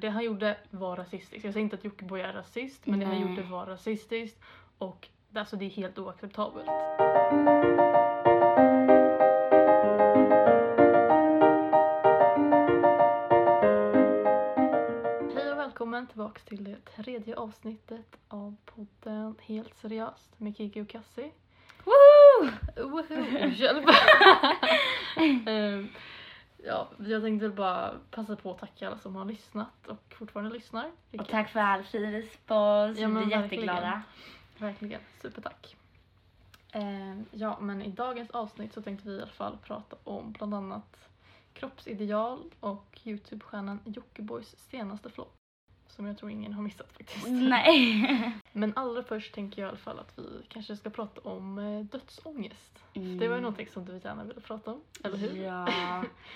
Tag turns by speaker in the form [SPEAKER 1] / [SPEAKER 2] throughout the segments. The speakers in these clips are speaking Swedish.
[SPEAKER 1] Det han gjorde var rasistiskt. Jag säger inte att Jockiboi är rasist, men det han
[SPEAKER 2] Nej.
[SPEAKER 1] gjorde var rasistiskt och det- alltså, det är helt oacceptabelt. Hej och välkommen tillbaka till det tredje avsnittet av podden Helt seriöst med Kiki och Cassie.
[SPEAKER 2] Woohoo!
[SPEAKER 1] Woho! Hjälp! Ehm, ja, jag tänkte väl bara passa på att tacka alla som har lyssnat och fortfarande lyssnar.
[SPEAKER 2] Och
[SPEAKER 1] Vilket-
[SPEAKER 2] tack för all fin respons.
[SPEAKER 1] Ja,
[SPEAKER 2] vi
[SPEAKER 1] verkligen.
[SPEAKER 2] jätteglada.
[SPEAKER 1] Verkligen, supertack. Ehm, ja, men i dagens avsnitt så tänkte vi i alla fall prata om bland annat kroppsideal och Youtube-stjärnan Jockibois senaste flopp. Som jag tror ingen har missat faktiskt.
[SPEAKER 2] Nej.
[SPEAKER 1] Men allra först tänker jag i alla fall att vi kanske ska prata om eh, dödsångest.
[SPEAKER 2] Mm.
[SPEAKER 1] Det var ju någonting som du gärna ville prata om, eller hur?
[SPEAKER 2] Ja.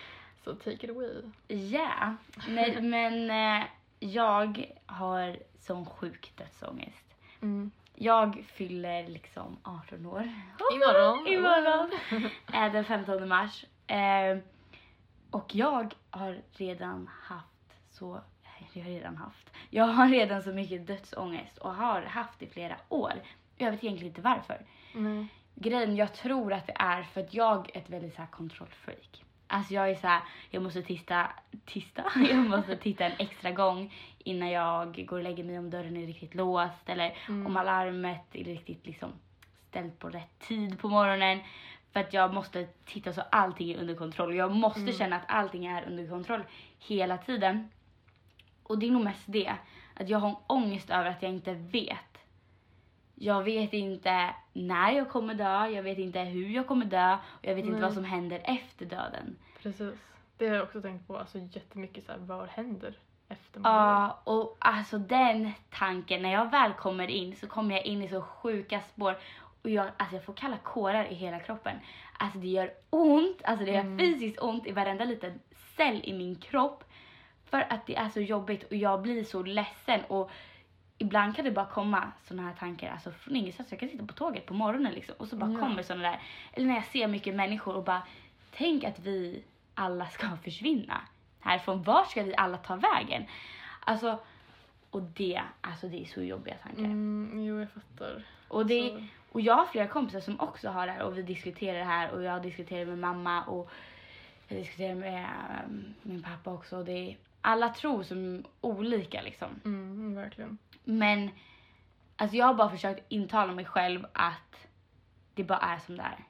[SPEAKER 1] Så take it away.
[SPEAKER 2] Ja. Nej, men eh, jag har sån sjuk dödsångest.
[SPEAKER 1] Mm.
[SPEAKER 2] Jag fyller liksom 18 år.
[SPEAKER 1] Imorgon.
[SPEAKER 2] Imorgon. Eh, den 15 mars. Eh, och jag har redan haft så... Jag har redan haft. Jag har redan så mycket dödsångest och har haft i flera år. Jag vet egentligen inte varför.
[SPEAKER 1] Nej.
[SPEAKER 2] Grejen, jag tror att det är för att jag är ett väldigt så här kontrollfreak. Alltså jag är så här, jag måste titta, tista, jag måste titta en extra gång innan jag går och lägger mig om dörren är riktigt låst eller
[SPEAKER 1] Mm.
[SPEAKER 2] om alarmet är riktigt liksom ställt på rätt tid på morgonen. För att jag måste titta så allting är under kontroll. Jag måste
[SPEAKER 1] Mm.
[SPEAKER 2] känna att allting är under kontroll hela tiden. Och det är nog mest det, att jag har ångest över att jag inte vet. Jag vet inte när jag kommer dö, jag vet inte hur jag kommer dö och jag vet inte
[SPEAKER 1] Nej.
[SPEAKER 2] vad som händer efter döden.
[SPEAKER 1] Precis. Det har jag också tänkt på, alltså jättemycket så här, vad händer efter man dör?
[SPEAKER 2] Ja, och alltså den tanken, när jag väl kommer in så kommer jag in i så sjuka spår och jag, alltså jag får kalla kårar i hela kroppen. Alltså det gör ont, alltså det gör
[SPEAKER 1] Mm.
[SPEAKER 2] fysiskt ont i varenda liten cell i min kropp. För att det är så jobbigt och jag blir så ledsen och ibland kan det bara komma såna här tankar, alltså från ingenstans. Jag kan sitta på tåget på morgonen liksom och så bara
[SPEAKER 1] Ja.
[SPEAKER 2] kommer såna där, eller när jag ser mycket människor och bara, tänk att vi alla ska försvinna härifrån. Var ska vi alla ta vägen? Alltså, och det, alltså det är så jobbiga tankar.
[SPEAKER 1] Mm, jo, jag fattar.
[SPEAKER 2] Och, det,
[SPEAKER 1] Så-
[SPEAKER 2] och jag har flera kompisar som också har det här och vi diskuterar det här och jag diskuterar med mamma och jag diskuterar med ehm, min pappa också. Och det är, alla tror som olika liksom.
[SPEAKER 1] Mm, verkligen.
[SPEAKER 2] Men alltså jag har bara försökt intala mig själv att det bara är som det är.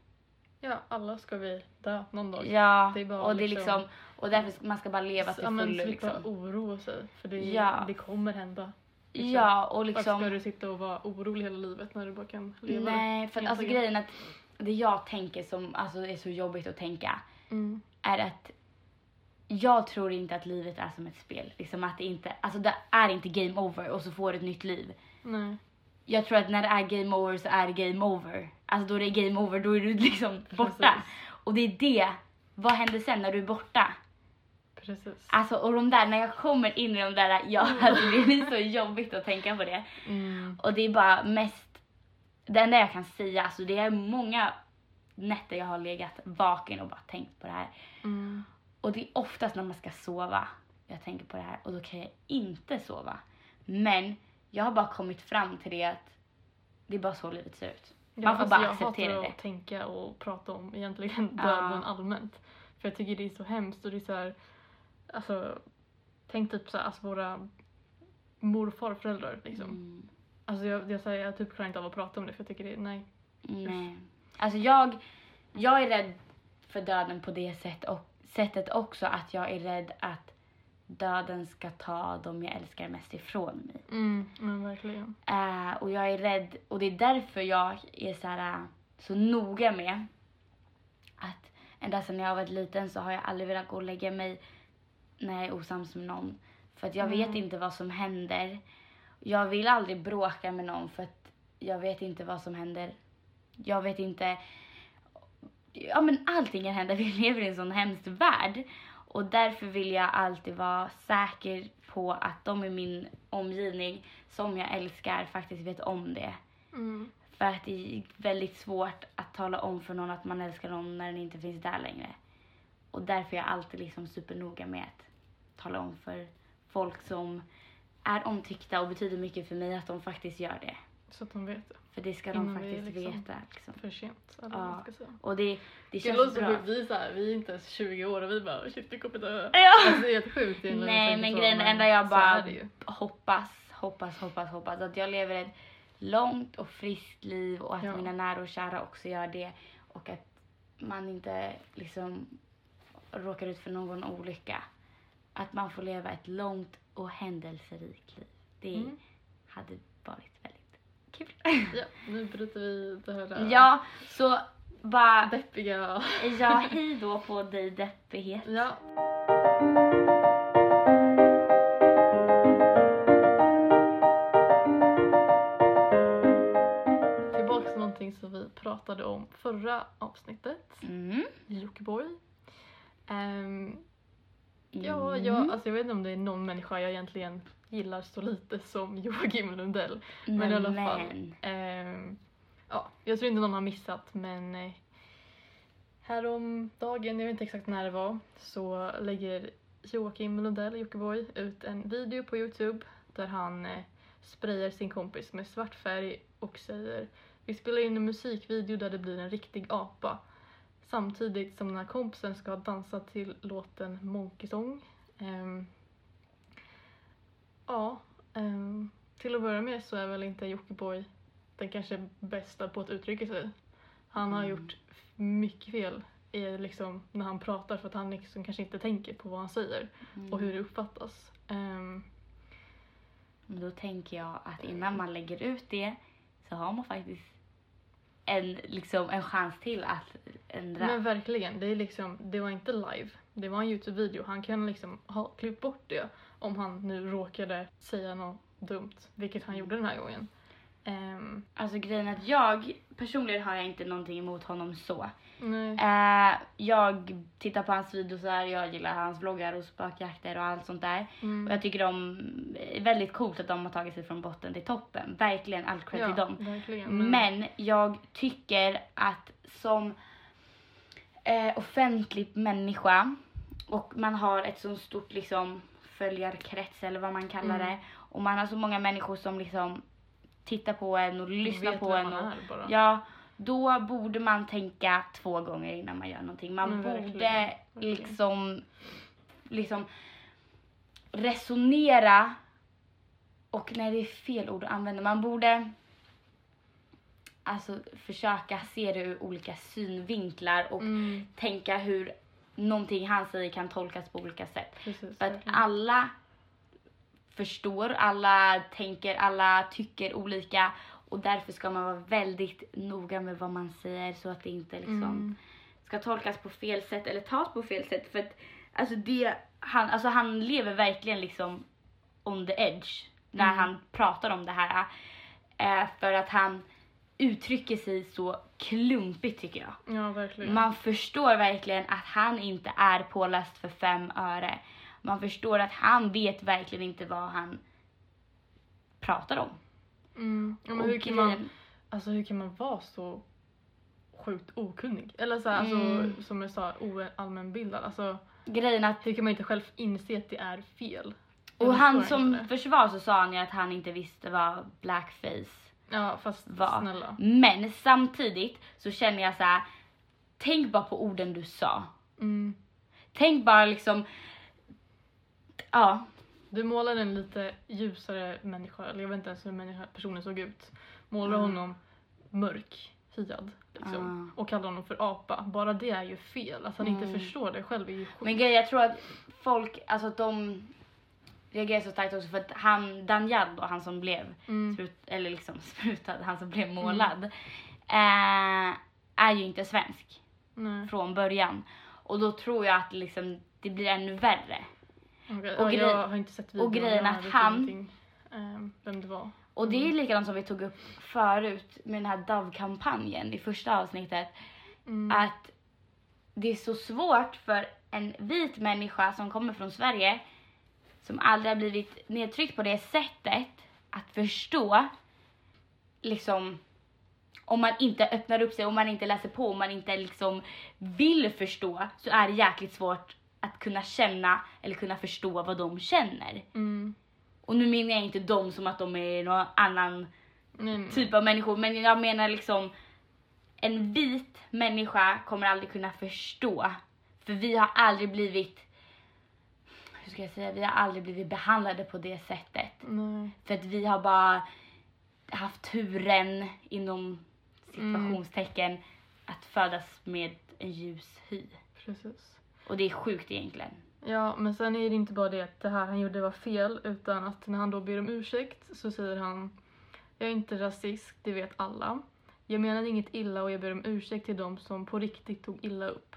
[SPEAKER 1] Ja, alla ska vi dö någon dag.
[SPEAKER 2] Ja,
[SPEAKER 1] Det
[SPEAKER 2] och det är
[SPEAKER 1] liksom-
[SPEAKER 2] liksom, och därför man ska bara leva till
[SPEAKER 1] ja, men
[SPEAKER 2] fullo
[SPEAKER 1] slippa
[SPEAKER 2] liksom.
[SPEAKER 1] oroa sig, för det,
[SPEAKER 2] Ja.
[SPEAKER 1] det kommer hända. liksom.
[SPEAKER 2] Ja, och
[SPEAKER 1] Varför ska
[SPEAKER 2] liksom.
[SPEAKER 1] du sitta och vara orolig hela livet när du bara kan leva
[SPEAKER 2] Nej, för att alltså grejen att det jag tänker som alltså är så jobbigt att tänka
[SPEAKER 1] Mm.
[SPEAKER 2] är att jag tror inte att livet är som ett spel. Liksom att det inte, alltså det är inte game over och så får du ett nytt liv.
[SPEAKER 1] Nej.
[SPEAKER 2] Jag tror att när det är game over så är det game over. Alltså då det är game over då är du liksom borta.
[SPEAKER 1] Precis.
[SPEAKER 2] Och det är det, vad händer sen när du är borta?
[SPEAKER 1] Precis.
[SPEAKER 2] Alltså och de där, när jag kommer in i de där, ja alltså det blir så jobbigt att tänka på det.
[SPEAKER 1] Mm.
[SPEAKER 2] Och det är bara mest, det enda jag kan säga, alltså det är många nätter jag har legat vaken och bara tänkt på det här.
[SPEAKER 1] Mm.
[SPEAKER 2] Och det är oftast när man ska sova jag tänker på det här och då kan jag inte sova. Men jag har bara kommit fram till det att det är bara så livet ser ut. Man får bara
[SPEAKER 1] alltså,
[SPEAKER 2] acceptera
[SPEAKER 1] jag hatar
[SPEAKER 2] det.
[SPEAKER 1] att tänka och prata om egentligen
[SPEAKER 2] Ja.
[SPEAKER 1] döden allmänt. För jag tycker det är så hemskt och det är så här, alltså, tänk typ så här, alltså våra mor och farföräldrar liksom.
[SPEAKER 2] Mm.
[SPEAKER 1] Alltså jag, jag, säger, jag typ klarar inte av att prata om det för jag tycker det är, nej.
[SPEAKER 2] Nej. Alltså jag, jag är rädd för döden på det sätt och, sättet också att jag är rädd att döden ska ta de jag älskar mest ifrån mig.
[SPEAKER 1] Mm, men verkligen.
[SPEAKER 2] Eh, och jag är rädd och det är därför jag är så, här, eh, så noga med att ända sedan jag var liten så har jag aldrig velat gå och lägga mig när jag är osams med någon. För att jag
[SPEAKER 1] Mm.
[SPEAKER 2] vet inte vad som händer. Jag vill aldrig bråka med någon för att jag vet inte vad som händer. Jag vet inte. Ja men allting kan hända. Vi lever i en sån hemsk värld. Och därför vill jag alltid vara säker på att de i min omgivning som jag älskar faktiskt vet om det.
[SPEAKER 1] Mm.
[SPEAKER 2] För att det är väldigt svårt att tala om för någon att man älskar någon när den inte finns där längre. Och därför är jag alltid liksom supernoga med att tala om för folk som är omtyckta och betyder mycket för mig att de faktiskt gör det.
[SPEAKER 1] Så att de vet det.
[SPEAKER 2] För det ska de
[SPEAKER 1] Innan vi
[SPEAKER 2] faktiskt
[SPEAKER 1] liksom-
[SPEAKER 2] veta. Liksom.
[SPEAKER 1] För sent. Eller
[SPEAKER 2] Ja.
[SPEAKER 1] ska säga.
[SPEAKER 2] Och det, det
[SPEAKER 1] Det
[SPEAKER 2] känns
[SPEAKER 1] låter
[SPEAKER 2] bra.
[SPEAKER 1] sjukt. Vi är, så här, vi är inte ens 20 år och vi bara shit vi kommer dö.
[SPEAKER 2] Ja.
[SPEAKER 1] Alltså, det är helt sjukt.
[SPEAKER 2] Nej, men grejen är enda jag bara- hoppas, hoppas, hoppas, hoppas att jag lever ett långt och friskt liv och att
[SPEAKER 1] Ja.
[SPEAKER 2] mina nära och kära också gör det och att man inte liksom råkar ut för någon olycka. Att man får leva ett långt och händelserikt liv. Det
[SPEAKER 1] Mm.
[SPEAKER 2] hade kul.
[SPEAKER 1] Ja, nu bryter vi det här
[SPEAKER 2] Ja, så bara,
[SPEAKER 1] deppiga...
[SPEAKER 2] ja hej då på dig deppighet.
[SPEAKER 1] Ja. Tillbaks till någonting som vi pratade om förra avsnittet.
[SPEAKER 2] Mm.
[SPEAKER 1] Jockiboi. Ehm, ja,
[SPEAKER 2] Mm.
[SPEAKER 1] jag, alltså jag vet inte om det är någon människa jag egentligen gillar så lite som Joakim Lundell. Men i alla fall. Ehm, ja, jag tror inte någon har missat men eh, häromdagen, jag vet inte exakt när det var, så lägger Joakim Lundell, Jockiboi, ut en video på Youtube där han eh, sprayar sin kompis med svart färg och säger vi spelar in en musikvideo där det blir en riktig apa. Samtidigt som den här kompisen ska dansa till låten Monkey Song. Ehm, ja, ehm, till att börja med så är väl inte Jockiboi den kanske bästa på att uttrycka sig. Han har
[SPEAKER 2] Mm.
[SPEAKER 1] gjort mycket fel i, liksom, när han pratar för att han liksom kanske inte tänker på vad han säger och hur det uppfattas. Ehm,
[SPEAKER 2] Men Då tänker jag att innan man lägger ut det så har man faktiskt en, liksom, en chans till att ändra.
[SPEAKER 1] men verkligen, det, är liksom, det var inte live. Det var en Youtube-video. Han kan liksom ha klippt bort det om han nu råkade säga något dumt, vilket han gjorde den här gången. Ehm,
[SPEAKER 2] Alltså grejen är att jag personligen har jag inte någonting emot honom så. Eh, jag tittar på hans videos, jag gillar hans vloggar och spökjakter och allt sånt där.
[SPEAKER 1] Mm.
[SPEAKER 2] Och jag tycker de är väldigt coolt att de har tagit sig från botten till toppen. Verkligen all cred till dem.
[SPEAKER 1] verkligen.
[SPEAKER 2] Men jag tycker att som eh, offentlig människa och man har ett så stort liksom följarkrets eller vad man kallar
[SPEAKER 1] Mm.
[SPEAKER 2] det. Och man har så många människor som liksom tittar på en och lyssnar på en. Och, ja, då borde man tänka två gånger innan man gör någonting. Man
[SPEAKER 1] Men
[SPEAKER 2] borde
[SPEAKER 1] verkligen.
[SPEAKER 2] liksom, liksom resonera och nej det är fel ord att använda. Man borde alltså försöka se det ur olika synvinklar och
[SPEAKER 1] Mm,
[SPEAKER 2] tänka hur någonting han säger kan tolkas på olika sätt.
[SPEAKER 1] precis.
[SPEAKER 2] För att
[SPEAKER 1] verkligen.
[SPEAKER 2] alla förstår, alla tänker, alla tycker olika och därför ska man vara väldigt noga med vad man säger så att det inte liksom
[SPEAKER 1] Mm.
[SPEAKER 2] ska tolkas på fel sätt eller tas på fel sätt. För att alltså det, han, alltså han lever verkligen liksom on the edge när
[SPEAKER 1] Mm.
[SPEAKER 2] han pratar om det här. Eh, för att han uttrycker sig så klumpigt tycker jag.
[SPEAKER 1] Ja, verkligen.
[SPEAKER 2] Man förstår verkligen att han inte är påläst för fem öre. Man förstår att han vet verkligen inte vad han pratar om.
[SPEAKER 1] Mm. Ja, men hur, kan man, alltså, hur kan man vara så sjukt okunnig? Eller så här,
[SPEAKER 2] Mm.
[SPEAKER 1] alltså, som jag sa, oallmänbildad. Alltså,
[SPEAKER 2] Grejen att
[SPEAKER 1] hur kan man inte själv inse att det är fel?
[SPEAKER 2] Och han som försvar så sa han ju att han inte visste vad blackface
[SPEAKER 1] Ja, fast
[SPEAKER 2] var.
[SPEAKER 1] snälla.
[SPEAKER 2] Men samtidigt så känner jag så här. tänk bara på orden du sa.
[SPEAKER 1] Mm.
[SPEAKER 2] Tänk bara liksom, ja,
[SPEAKER 1] Du målade en lite ljusare människa, eller jag vet inte ens hur människa, personen såg ut. Målade
[SPEAKER 2] Mm.
[SPEAKER 1] honom mörk, hyad, liksom.
[SPEAKER 2] Ah.
[SPEAKER 1] Och kallade honom för apa. Bara det är ju fel. Att han inte
[SPEAKER 2] Mm.
[SPEAKER 1] förstår det själv är ju sjukt.
[SPEAKER 2] men grejen jag tror att folk, alltså att de reagerar så starkt också för att han, Daniel då, han som blev
[SPEAKER 1] Mm.
[SPEAKER 2] sprut, eller liksom sprutad, han som blev målad, eh, är ju inte svensk
[SPEAKER 1] Nej.
[SPEAKER 2] från början. Och då tror jag att liksom, det blir ännu värre.
[SPEAKER 1] Okej,
[SPEAKER 2] Och
[SPEAKER 1] ja,
[SPEAKER 2] grej-
[SPEAKER 1] videon.
[SPEAKER 2] och grejen att han-
[SPEAKER 1] ingenting, ehm, vem det var.
[SPEAKER 2] Och det är likadant som vi tog upp förut med den här Dove-kampanjen i första avsnittet.
[SPEAKER 1] Mm.
[SPEAKER 2] Att det är så svårt för en vit människa som kommer från Sverige som aldrig har blivit nedtryckt på det sättet att förstå liksom om man inte öppnar upp sig, om man inte läser på, om man inte liksom vill förstå så är det jäkligt svårt att kunna känna eller kunna förstå vad de känner.
[SPEAKER 1] Mm.
[SPEAKER 2] Och nu menar jag inte dem som att de är någon annan
[SPEAKER 1] nej.
[SPEAKER 2] typ av människor, men jag menar liksom en vit människa kommer aldrig kunna förstå. För vi har aldrig blivit, hur ska jag säga, vi har aldrig blivit behandlade på det sättet.
[SPEAKER 1] Nej.
[SPEAKER 2] För att vi har bara haft turen inom situationstecken att födas med en ljus hy.
[SPEAKER 1] Precis.
[SPEAKER 2] Och det är sjukt egentligen.
[SPEAKER 1] Ja, men sen är det inte bara det att det här han gjorde var fel, utan att när han då ber om ursäkt så säger han Jag är inte rasist, det vet alla. Jag menade inget illa och jag ber om ursäkt till dem som på riktigt tog illa upp.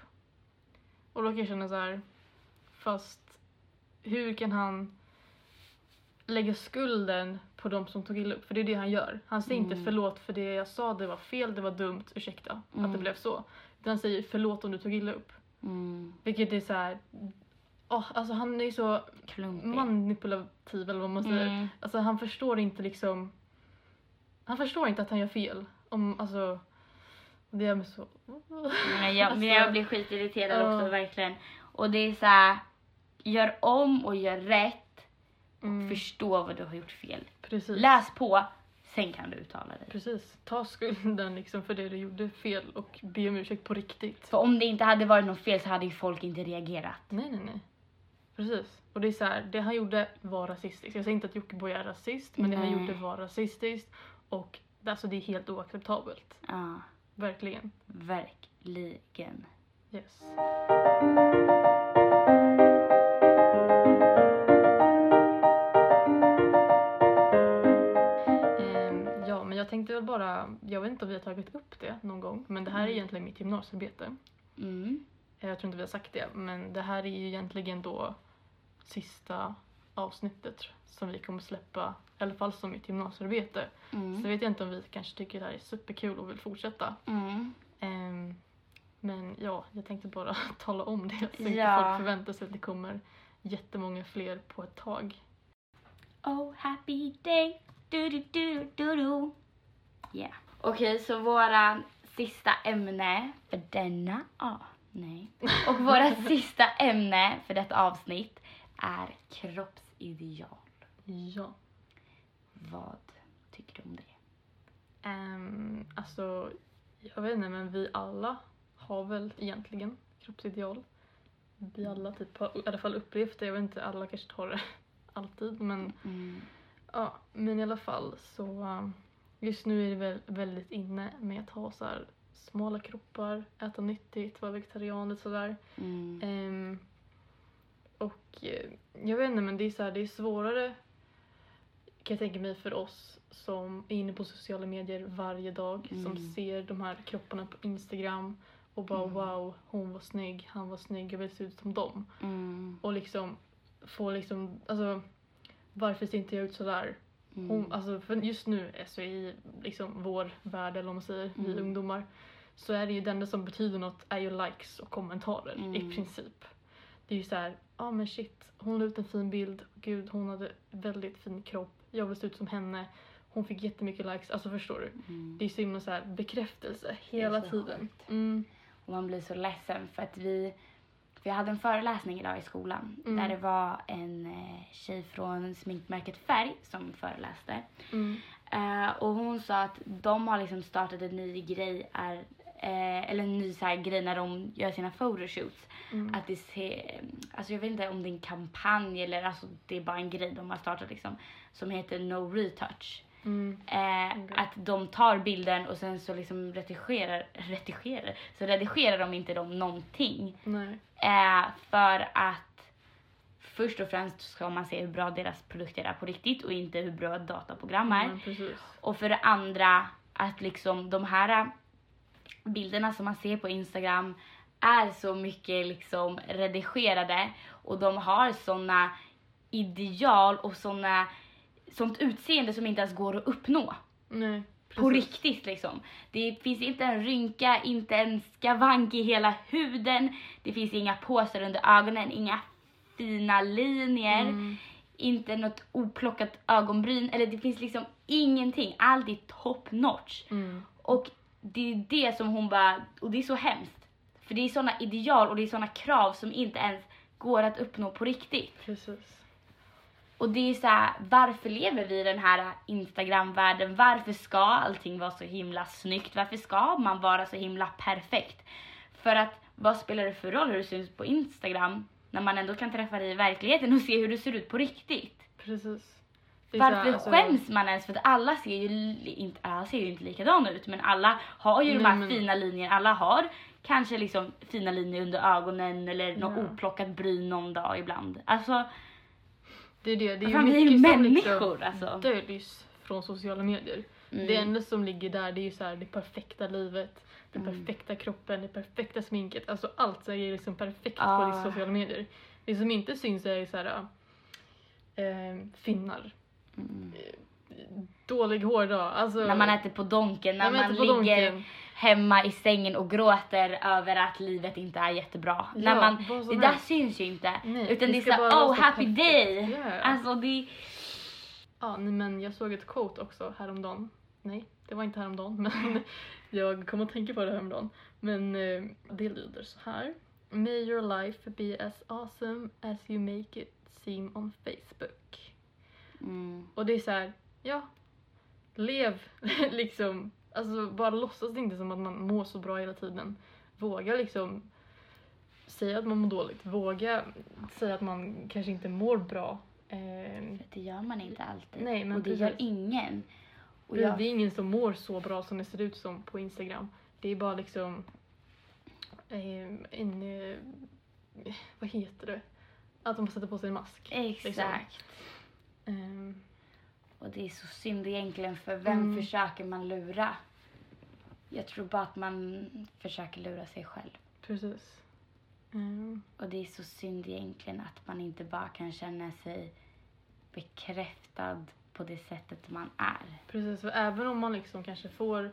[SPEAKER 1] Och då kan jag känna så här, fast hur kan han lägga skulden på dem som tog illa upp? För det är det han gör. Han säger inte
[SPEAKER 2] Mm.
[SPEAKER 1] förlåt för det jag sa, det var fel, det var dumt, ursäkta att det
[SPEAKER 2] Mm.
[SPEAKER 1] blev så. Utan han säger förlåt om du tog illa upp.
[SPEAKER 2] Mm.
[SPEAKER 1] Vilket är så här. åh, alltså han är så
[SPEAKER 2] Klumpig.
[SPEAKER 1] manipulativ eller vad man säger.
[SPEAKER 2] Mm.
[SPEAKER 1] Alltså han förstår inte liksom. Han förstår inte att han gör fel. Om, alltså. Det gör mig så.
[SPEAKER 2] Men jag, men jag
[SPEAKER 1] Alltså,
[SPEAKER 2] blir skitirriterad
[SPEAKER 1] ja.
[SPEAKER 2] också verkligen. Och det är så här, gör om och gör rätt.
[SPEAKER 1] Mm,
[SPEAKER 2] Förstå vad du har gjort fel.
[SPEAKER 1] precis.
[SPEAKER 2] Läs på, sen kan du uttala dig.
[SPEAKER 1] Precis. Ta skulden liksom för det du gjorde fel och be om ursäkt på riktigt.
[SPEAKER 2] För om det inte hade varit något fel så hade ju folk inte reagerat.
[SPEAKER 1] Nej, nej, nej. Precis. Och det är så här, det han gjorde var rasistiskt. Jag säger inte att Jockiboi är rasist, men det han
[SPEAKER 2] Nej.
[SPEAKER 1] gjorde var rasistiskt. Och alltså det är helt oacceptabelt.
[SPEAKER 2] Ja,
[SPEAKER 1] Verkligen.
[SPEAKER 2] verkligen.
[SPEAKER 1] Yes. Tagit upp det någon gång, men det här är
[SPEAKER 2] Mm.
[SPEAKER 1] egentligen mitt gymnasiearbete.
[SPEAKER 2] Mm.
[SPEAKER 1] Jag tror inte vi har sagt det, men det här är ju egentligen då sista avsnittet som vi kommer släppa, i alla fall som mitt gymnasiearbete. Så
[SPEAKER 2] Mm.
[SPEAKER 1] vet jag inte om vi kanske tycker det här är superkul och vill fortsätta.
[SPEAKER 2] Mm.
[SPEAKER 1] Ehm, men ja, jag tänkte bara tala om det så inte
[SPEAKER 2] Ja.
[SPEAKER 1] folk förväntar sig att det kommer jättemånga fler på ett tag.
[SPEAKER 2] Oh happy day, du du du du du. Yeah. Okej, så våra sista ämne för denna, ah, nej. Och våra sista ämne för detta avsnitt är kroppsideal.
[SPEAKER 1] Ja.
[SPEAKER 2] Vad tycker du om det?
[SPEAKER 1] Um, alltså, jag vet inte, men vi alla har väl egentligen kroppsideal. Vi alla typ har i alla fall upplevt det. Jag vet inte, alla kanske har det alltid, men
[SPEAKER 2] Mm.
[SPEAKER 1] ja, men i alla fall så um, just nu är det väl väldigt inne med att ha så här smala kroppar, äta nyttigt, vara vegetarian och sådär.
[SPEAKER 2] Mm.
[SPEAKER 1] Ehm, och eh, jag vet inte men det är så här, det är svårare kan jag tänka mig för oss som är inne på sociala medier varje dag som
[SPEAKER 2] Mm.
[SPEAKER 1] ser de här kropparna på Instagram och bara
[SPEAKER 2] Mm.
[SPEAKER 1] wow, hon var snygg, han var snygg, jag vill se ut som dem.
[SPEAKER 2] Mm.
[SPEAKER 1] Och liksom få liksom, alltså varför ser inte jag ut sådär?
[SPEAKER 2] Mm.
[SPEAKER 1] Hon, alltså för just nu, alltså i liksom vår värld eller vad man säger, vi
[SPEAKER 2] Mm.
[SPEAKER 1] ungdomar, så är det ju det enda som betyder något är ju likes och kommentarer i
[SPEAKER 2] Mm.
[SPEAKER 1] princip. Det är ju så här, ja ah, men shit, hon la ut en fin bild, gud hon hade väldigt fin kropp, jag vill se ut som henne, hon fick jättemycket likes, alltså förstår du?
[SPEAKER 2] Mm.
[SPEAKER 1] Det är så himla så här bekräftelse hela
[SPEAKER 2] så
[SPEAKER 1] tiden. Mm.
[SPEAKER 2] Och man blir så ledsen för att vi, för jag hade en föreläsning idag i skolan
[SPEAKER 1] Mm.
[SPEAKER 2] där det var en eh, tjej från sminkmärket Färg som föreläste.
[SPEAKER 1] Mm.
[SPEAKER 2] Eh, och hon sa att de har liksom startat en ny grej, är, eh, eller en ny så här grej när de gör sina photoshoots.
[SPEAKER 1] Mm.
[SPEAKER 2] Att det ser, alltså jag vet inte om det är en kampanj eller alltså det är bara en grej de har startat liksom som heter No Retouch.
[SPEAKER 1] Mm.
[SPEAKER 2] Eh,
[SPEAKER 1] Okej.
[SPEAKER 2] Att de tar bilden och sen så liksom retigerar, retigerar, så redigerar de inte dem någonting. Eh, för att först och främst ska man se hur bra deras produkter är på riktigt och inte hur bra dataprogram är.
[SPEAKER 1] Mm.
[SPEAKER 2] Och för det andra att liksom de här bilderna som man ser på Instagram är så mycket liksom redigerade och de har såna ideal och såna, sånt utseende som inte ens går att uppnå.
[SPEAKER 1] Nej.
[SPEAKER 2] På riktigt liksom. Det finns inte en rynka, inte en skavank i hela huden. Det finns inga påsar under ögonen, inga fina linjer.
[SPEAKER 1] Mm.
[SPEAKER 2] Inte något oplockat ögonbryn. Eller det finns liksom ingenting. Allt är top notch.
[SPEAKER 1] Mm.
[SPEAKER 2] Och det är det som hon bara, och det är så hemskt. För det är såna ideal och det är såna krav som inte ens går att uppnå på riktigt.
[SPEAKER 1] Precis.
[SPEAKER 2] Och det är så här, varför lever vi i den här Instagram-världen? Varför ska allting vara så himla snyggt? Varför ska man vara så himla perfekt? För att vad spelar det för roll hur du ser ut på Instagram när man ändå kan träffa dig i verkligheten och se hur du ser ut på riktigt?
[SPEAKER 1] Precis.
[SPEAKER 2] Varför
[SPEAKER 1] alltså-
[SPEAKER 2] skäms man ens? För att alla ser ju inte, alla ser ju inte likadana ut men alla har ju de
[SPEAKER 1] Nej,
[SPEAKER 2] här
[SPEAKER 1] men-
[SPEAKER 2] fina linjerna. Alla har kanske liksom fina linjer under ögonen eller något
[SPEAKER 1] Ja.
[SPEAKER 2] oplockat bryn någon dag ibland. Alltså
[SPEAKER 1] Det är det. Det är ju
[SPEAKER 2] vi är ju
[SPEAKER 1] mycket som
[SPEAKER 2] människor,
[SPEAKER 1] liksom
[SPEAKER 2] alltså.
[SPEAKER 1] döljs från sociala medier.
[SPEAKER 2] Mm.
[SPEAKER 1] Det enda som ligger där det är ju så här det perfekta livet, den
[SPEAKER 2] Mm.
[SPEAKER 1] perfekta kroppen, det perfekta sminket. Alltså allt så är liksom perfekt på
[SPEAKER 2] Ah.
[SPEAKER 1] liksom sociala medier. Det som inte syns är ju så här äh, finnar,
[SPEAKER 2] mm.
[SPEAKER 1] Dålig hårdag. Alltså,
[SPEAKER 2] när man äter på donken, när
[SPEAKER 1] när
[SPEAKER 2] man
[SPEAKER 1] på
[SPEAKER 2] ligger
[SPEAKER 1] donken.
[SPEAKER 2] hemma i sängen och gråter över att livet inte är jättebra.
[SPEAKER 1] Ja,
[SPEAKER 2] när man, det där
[SPEAKER 1] helst.
[SPEAKER 2] syns ju inte.
[SPEAKER 1] Nej,
[SPEAKER 2] utan
[SPEAKER 1] det
[SPEAKER 2] är såhär, oh happy
[SPEAKER 1] perfekt."
[SPEAKER 2] day!
[SPEAKER 1] Ja.
[SPEAKER 2] Alltså det
[SPEAKER 1] Ja, nej, men jag såg ett quote också häromdagen. Nej, det var inte häromdagen, men jag kom att tänka på det häromdagen. Men eh, det lyder så här. May your life be as awesome as you make it seem on Facebook.
[SPEAKER 2] mm,
[SPEAKER 1] Och det är så här, ja, lev liksom. Alltså bara låtsas inte som att man mår så bra hela tiden. Våga liksom säga att man mår dåligt. Våga säga att man kanske inte mår bra. Eh,
[SPEAKER 2] det gör man inte alltid.
[SPEAKER 1] Nej, men
[SPEAKER 2] och det
[SPEAKER 1] precis.
[SPEAKER 2] gör ingen. Och
[SPEAKER 1] Det
[SPEAKER 2] jag,
[SPEAKER 1] är ingen som mår så bra som det ser ut som på Instagram. Det är bara liksom eh, en, eh, vad heter det? Att de sätter på sig en mask.
[SPEAKER 2] exakt.
[SPEAKER 1] Eh,
[SPEAKER 2] Och det är så synd egentligen för vem
[SPEAKER 1] Mm.
[SPEAKER 2] försöker man lura? Jag tror bara att man försöker lura sig själv.
[SPEAKER 1] precis. Eh,
[SPEAKER 2] Och det är så synd egentligen att man inte bara kan känna sig bekräftad på det sättet man är.
[SPEAKER 1] precis, för även om man liksom kanske får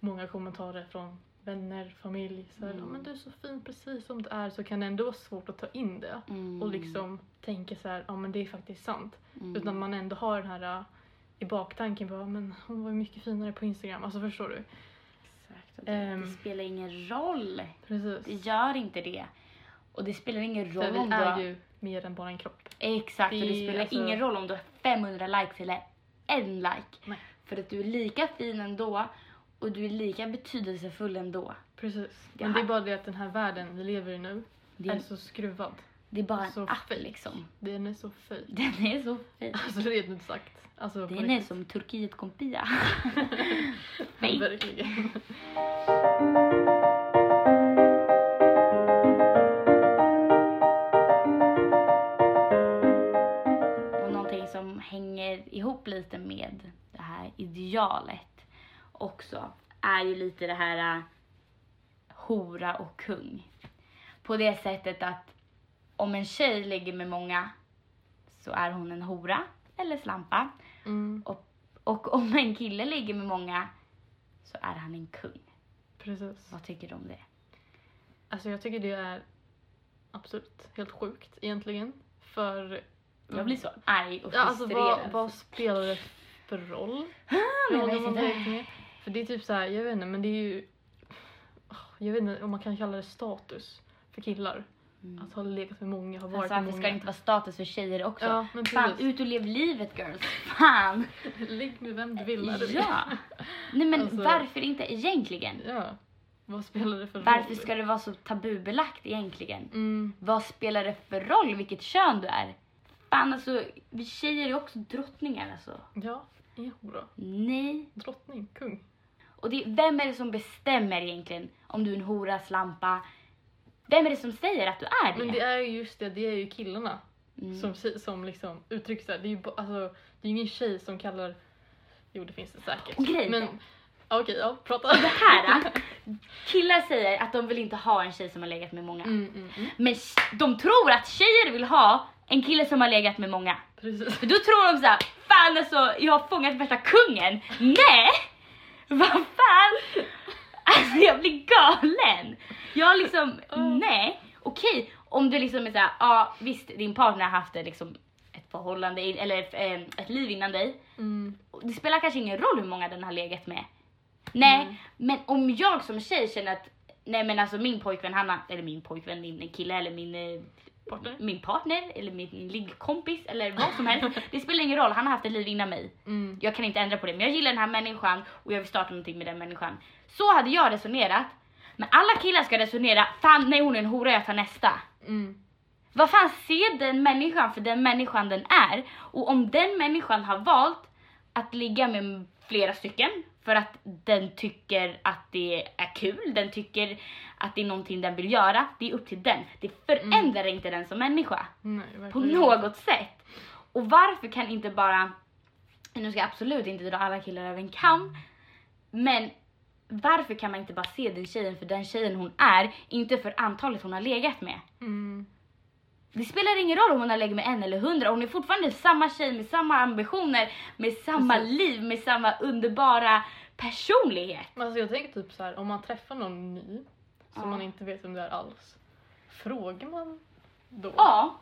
[SPEAKER 1] många kommentarer från vänner, familj, så här,
[SPEAKER 2] Mm.
[SPEAKER 1] "Ja, men du är så fin precis som du är, så kan det ändå vara svårt att ta in det.
[SPEAKER 2] Mm.
[SPEAKER 1] Och liksom tänka så här, ja men det är faktiskt sant.
[SPEAKER 2] Mm.
[SPEAKER 1] Utan man ändå har den här uh, i baktanken på, men hon var ju mycket finare på Instagram. Alltså förstår du?
[SPEAKER 2] Exakt. Och det,
[SPEAKER 1] Ehm.
[SPEAKER 2] det spelar ingen roll. Det
[SPEAKER 1] Precis.
[SPEAKER 2] gör inte det. Och det spelar ingen roll
[SPEAKER 1] vi
[SPEAKER 2] om du
[SPEAKER 1] är ju mer än bara en kropp.
[SPEAKER 2] Exakt, och det
[SPEAKER 1] det är
[SPEAKER 2] spelar
[SPEAKER 1] alltså-
[SPEAKER 2] ingen roll om du har 500 likes eller en like.
[SPEAKER 1] Nej.
[SPEAKER 2] För att du är lika fin ändå och du är lika betydelsefull ändå.
[SPEAKER 1] Precis. Men det är bara det att den här världen vi lever i nu
[SPEAKER 2] Det
[SPEAKER 1] är
[SPEAKER 2] är,
[SPEAKER 1] så skruvad.
[SPEAKER 2] det är bara en
[SPEAKER 1] så
[SPEAKER 2] app
[SPEAKER 1] fake.
[SPEAKER 2] liksom.
[SPEAKER 1] Den är så fake.
[SPEAKER 2] Den är så fin.
[SPEAKER 1] Alltså rent ut sagt. Alltså,
[SPEAKER 2] Den är som Turkiet kopia. fake.
[SPEAKER 1] Verkligen.
[SPEAKER 2] Och någonting som hänger ihop lite med det här idealet också är ju lite det här äh, hora och kung. På det sättet att om en tjej ligger med många så är hon en hora eller slampa.
[SPEAKER 1] Mm,
[SPEAKER 2] Och om en kille ligger med många så är han en kung.
[SPEAKER 1] precis.
[SPEAKER 2] Vad tycker du om det?
[SPEAKER 1] Alltså jag tycker det är absolut helt sjukt egentligen. För...
[SPEAKER 2] Jag blir så arg och
[SPEAKER 1] Ja, alltså
[SPEAKER 2] frustrerad.
[SPEAKER 1] vad, vad spelar det för roll?
[SPEAKER 2] men jag vet inte.
[SPEAKER 1] För det är typ så här, jag vet inte, men det är ju... Jag vet inte om man kan kalla det status för killar.
[SPEAKER 2] Mm.
[SPEAKER 1] Att ha legat med många, ha varit
[SPEAKER 2] Alltså,
[SPEAKER 1] med
[SPEAKER 2] varför
[SPEAKER 1] många.
[SPEAKER 2] ska det inte vara status för tjejer också?
[SPEAKER 1] Ja, men
[SPEAKER 2] Fan,
[SPEAKER 1] precis.
[SPEAKER 2] ut och lev livet girls. Fan!
[SPEAKER 1] Ligg med vem du vill när du vill.
[SPEAKER 2] Ja. Nej men
[SPEAKER 1] Alltså-
[SPEAKER 2] varför inte egentligen?
[SPEAKER 1] Ja. Vad spelar det för roll?
[SPEAKER 2] Varför ska det vara så tabubelagt egentligen?
[SPEAKER 1] Mm,
[SPEAKER 2] Vad spelar det för roll vilket kön du är? Fan alltså, vi tjejer är också drottningar alltså.
[SPEAKER 1] ja, hora.
[SPEAKER 2] Nej.
[SPEAKER 1] Drottning, kung.
[SPEAKER 2] Och det, vem är det som bestämmer egentligen om du är en hora, slampa? Vem är det som säger att du är det?
[SPEAKER 1] Men det är ju just det, det är ju killarna
[SPEAKER 2] Mm.
[SPEAKER 1] som, som liksom uttrycker sig. Det är ju alltså, det är ingen tjej som kallar... Jo, det finns det säkert.
[SPEAKER 2] Och grejen
[SPEAKER 1] Men okej, ja, prata.
[SPEAKER 2] Det här, killar säger att de vill inte ha en tjej som har legat med många.
[SPEAKER 1] Mm, mm, mm.
[SPEAKER 2] Men de tror att tjejer vill ha en kille som har legat med många.
[SPEAKER 1] Precis.
[SPEAKER 2] För då tror de så här, fan alltså jag har fångat värsta kungen. Nej! Vad fan? Alltså jag blir galen. Jag liksom, nej. Okej, om du liksom är såhär, ja visst din partner har haft ett, liksom, ett förhållande eller ett liv innan dig.
[SPEAKER 1] Mm,
[SPEAKER 2] Det spelar kanske ingen roll hur många den har legat med. Nej,
[SPEAKER 1] Mm.
[SPEAKER 2] men om jag som tjej känner att nej men alltså min pojkvän han har, eller min pojkvän, min kille eller min eh,
[SPEAKER 1] Partner?
[SPEAKER 2] min partner eller min liggkompis eller vad som helst. Det spelar ingen roll, han har haft ett liv innan mig.
[SPEAKER 1] Mm.
[SPEAKER 2] Jag kan inte ändra på det, men jag gillar den här människan och jag vill starta någonting med den människan. Så hade jag resonerat. Men alla killar ska resonera, fan nej hon är en hora, jag tar nästa.
[SPEAKER 1] Mm.
[SPEAKER 2] Vad fan ser den människan för den människan den är? Och om den människan har valt att ligga med flera stycken för att den tycker att det är kul, den tycker att det är någonting den vill göra, det är upp till den. Det förändrar inte den som människa
[SPEAKER 1] Nej,
[SPEAKER 2] på något sätt. Och varför kan inte bara, nu ska jag absolut inte dra alla killar över en kam, men varför kan man inte bara se den tjejen för den tjejen hon är, inte för antalet hon har legat med?
[SPEAKER 1] Mm.
[SPEAKER 2] Det spelar ingen roll om hon har legat med en eller hundra, hon är fortfarande samma tjej med samma ambitioner, med samma
[SPEAKER 1] Precis.
[SPEAKER 2] liv, med samma underbara personlighet.
[SPEAKER 1] Alltså jag tänker typ så här, om man träffar någon ny som
[SPEAKER 2] Ja.
[SPEAKER 1] man inte vet vem det är alls. Frågar man då?
[SPEAKER 2] Ja,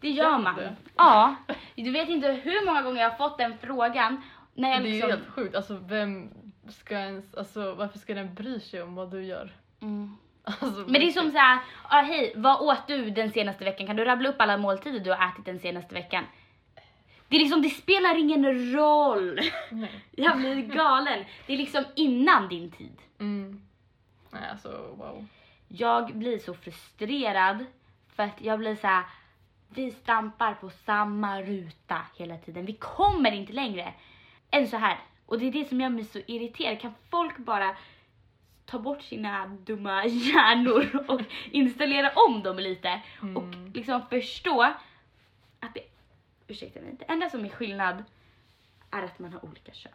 [SPEAKER 2] det gör man.
[SPEAKER 1] det?
[SPEAKER 2] Ja, du vet inte hur många gånger jag har fått den frågan. När jag
[SPEAKER 1] Det är ju
[SPEAKER 2] liksom...
[SPEAKER 1] helt sjukt. Alltså vem ska ens, alltså varför ska den bry sig om vad du gör?
[SPEAKER 2] Mm.
[SPEAKER 1] Alltså,
[SPEAKER 2] Men det är som såhär, ah, hej, vad åt du den senaste veckan? Kan du rabbla upp alla måltider du har ätit den senaste veckan? Det är liksom, det spelar ingen roll.
[SPEAKER 1] Nej.
[SPEAKER 2] Jag blir galen. Det är liksom innan din tid.
[SPEAKER 1] Mm. Nej alltså wow.
[SPEAKER 2] Jag blir så frustrerad för att jag blir så här. vi stampar på samma ruta hela tiden. Vi kommer inte längre än så här. Och det är det som gör mig så irriterad. Kan folk bara ta bort sina dumma hjärnor och installera om dem lite och
[SPEAKER 1] Mm.
[SPEAKER 2] liksom förstå att det, ursäkta mig, det enda som är skillnad är att man har olika kön.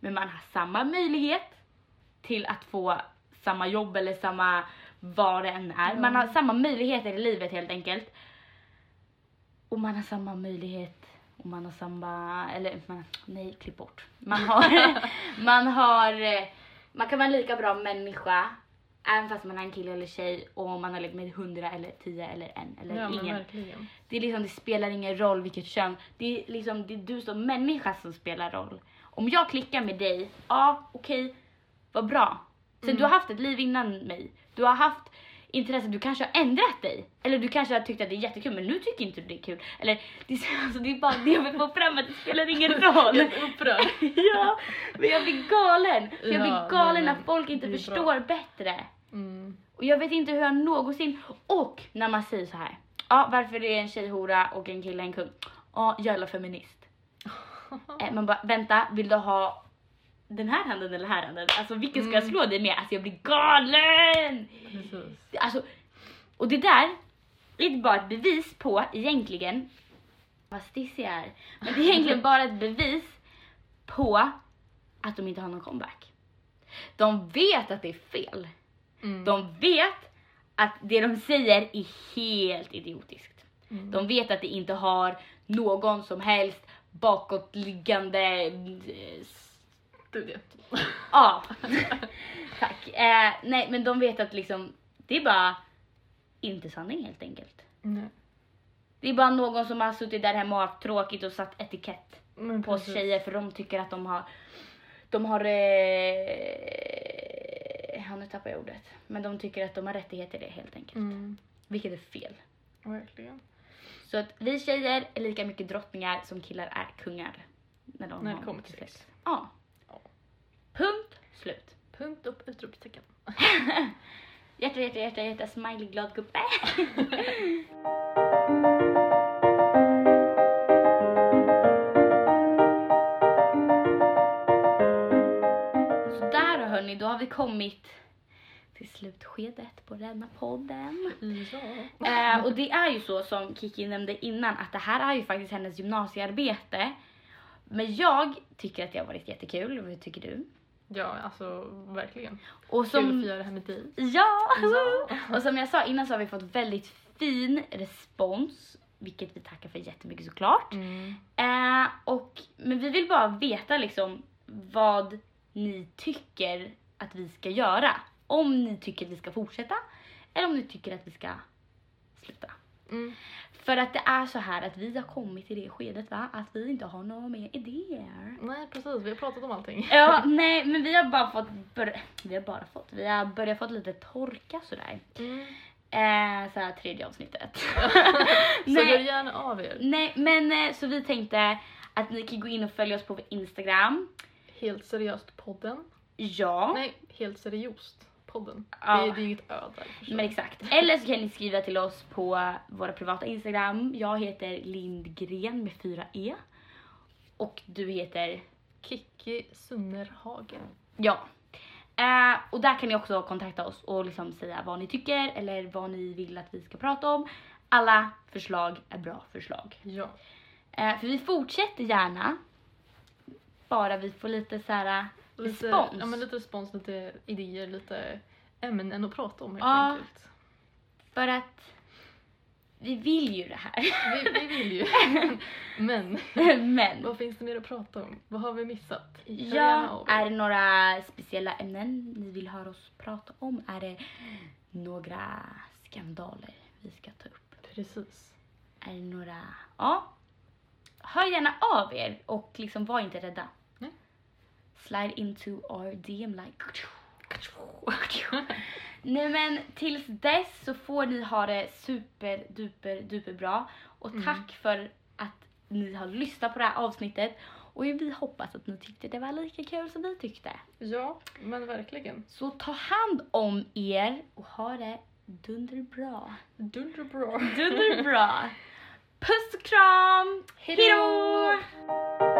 [SPEAKER 2] Men man har samma möjlighet till att få samma jobb eller samma vad det än är. Man har samma möjligheter i livet helt enkelt. Och man har samma möjlighet och man har samma, eller man, nej klipp bort. Man har, man har, eh, man kan vara en lika bra människa även fast man är en kille eller tjej och man har legat med hundra eller tio eller en eller
[SPEAKER 1] Ja
[SPEAKER 2] ingen. Det, är liksom, det spelar ingen roll vilket kön. Det är, liksom, det är du som människa som spelar roll. Om jag klickar med dig, ja okej, vad bra. Sen du har haft ett liv innan mig. Du har haft intresse, du kanske har ändrat dig. Eller du kanske har tyckt att det är jättekul men nu tycker inte du det är kul. Eller det, är- alltså, det är bara det jag vill få fram att det spelar ingen roll.
[SPEAKER 1] Jag är upprörd.
[SPEAKER 2] ja, men jag blir galen. För jag
[SPEAKER 1] Ja,
[SPEAKER 2] blir galen när folk inte förstår bättre.
[SPEAKER 1] Mm.
[SPEAKER 2] Och jag vet inte hur jag någonsin... Och när man säger så här. Ja, varför är en tjej hora och en kille en kung? Ja, jävla feminist. Eh, man bara, vänta, vill du ha den här handen eller här handen? Alltså vilken ska jag
[SPEAKER 1] Mm.
[SPEAKER 2] slå dig med? Alltså jag blir galen!
[SPEAKER 1] Precis.
[SPEAKER 2] Alltså, och det där är inte bara ett bevis på egentligen vad stissig jag är. Men det är egentligen bara ett bevis på att de inte har någon comeback. De vet att det är fel.
[SPEAKER 1] Mm.
[SPEAKER 2] De vet att det de säger är helt idiotiskt.
[SPEAKER 1] Mm.
[SPEAKER 2] De vet att det inte har någon som helst bakåtliggande...
[SPEAKER 1] Studie.
[SPEAKER 2] Ja, tack. Eh, nej, men de vet att liksom, det är bara inte sanning helt enkelt.
[SPEAKER 1] Nej.
[SPEAKER 2] Det är bara någon som har suttit där hemma och haft tråkigt och satt etikett
[SPEAKER 1] Men
[SPEAKER 2] på oss
[SPEAKER 1] precis.
[SPEAKER 2] tjejer för de tycker att de har, de har, eh, ja, nu tappar jag ordet, men de tycker att de har rättigheter i det helt enkelt.
[SPEAKER 1] Mm.
[SPEAKER 2] Vilket är fel.
[SPEAKER 1] Verkligen.
[SPEAKER 2] Så att vi tjejer är lika mycket drottningar som killar är kungar. När, de
[SPEAKER 1] När det kommer till
[SPEAKER 2] sex. Ja. Punkt slut.
[SPEAKER 1] Punkt och utropstecken.
[SPEAKER 2] Hjärta, hjärta, hjärta, hjärta, smiley, glad gubbe. Sådär hörni, då har vi kommit till slutskedet på denna podden.
[SPEAKER 1] Ja.
[SPEAKER 2] Eh, och det är ju så som Kiki nämnde innan att det här är ju faktiskt hennes gymnasiearbete. Men jag tycker att det har varit jättekul, vad tycker du?
[SPEAKER 1] Ja, alltså verkligen.
[SPEAKER 2] Och
[SPEAKER 1] Kul
[SPEAKER 2] som...
[SPEAKER 1] att få göra det här med dig.
[SPEAKER 2] Ja!
[SPEAKER 1] Ja.
[SPEAKER 2] Och som jag sa innan så har vi fått väldigt fin respons, vilket vi tackar för jättemycket såklart.
[SPEAKER 1] Mm.
[SPEAKER 2] Eh, och, men vi vill bara veta liksom vad ni tycker att vi ska göra. Om ni tycker att vi ska fortsätta eller om ni tycker att vi ska sluta.
[SPEAKER 1] Mm.
[SPEAKER 2] För att det är så här att vi har kommit till det skedet va, att vi inte har några mer idéer.
[SPEAKER 1] Nej precis, vi har pratat om allting.
[SPEAKER 2] Ja, nej men vi har bara fått, vi har bara fått, vi har börjat fått lite torka sådär.
[SPEAKER 1] Mm.
[SPEAKER 2] Eh, så här tredje avsnittet.
[SPEAKER 1] Så
[SPEAKER 2] Nej.
[SPEAKER 1] hör gärna av er.
[SPEAKER 2] Nej men eh, så vi tänkte att ni kan gå in och följa oss på vår Instagram.
[SPEAKER 1] Helt seriöst podden.
[SPEAKER 2] Ja.
[SPEAKER 1] Nej, helt seriöst podden.
[SPEAKER 2] Ja.
[SPEAKER 1] Det, det är ju ett ö där förstås.
[SPEAKER 2] Men exakt. Eller så kan ni skriva till oss på våra privata Instagram. Jag heter Lindgren med fyra E. Och du heter?
[SPEAKER 1] Kikki Sunnerhagen.
[SPEAKER 2] Ja. Eh, och där kan ni också kontakta oss och liksom säga vad ni tycker eller vad ni vill att vi ska prata om. Alla förslag är bra förslag.
[SPEAKER 1] Ja.
[SPEAKER 2] Eh, för vi fortsätter gärna. Bara vi får lite så här
[SPEAKER 1] Lite,
[SPEAKER 2] respons.
[SPEAKER 1] Ja, men lite respons, lite idéer, lite ämnen att prata om helt
[SPEAKER 2] Ja.
[SPEAKER 1] enkelt.
[SPEAKER 2] För att vi vill ju det här.
[SPEAKER 1] Vi, vi vill ju. Men
[SPEAKER 2] Men
[SPEAKER 1] vad finns det mer att prata om? Vad har vi missat? Hör
[SPEAKER 2] Ja, är det några speciella ämnen ni vill höra oss prata om? Är det några skandaler vi ska ta upp?
[SPEAKER 1] Precis.
[SPEAKER 2] Är det några... Ja. Hör gärna av er och liksom var inte rädda. Slide into our DM like... Nej men tills dess så får ni ha det super duper duper bra. Och
[SPEAKER 1] Mm.
[SPEAKER 2] tack för att ni har lyssnat på det här avsnittet. Och vi hoppas att ni tyckte det var lika kul som vi tyckte.
[SPEAKER 1] Ja, men verkligen.
[SPEAKER 2] Så ta hand om er och ha det dunderbra.
[SPEAKER 1] Dunderbra.
[SPEAKER 2] Dunderbra. Puss och kram!
[SPEAKER 1] Hejdå!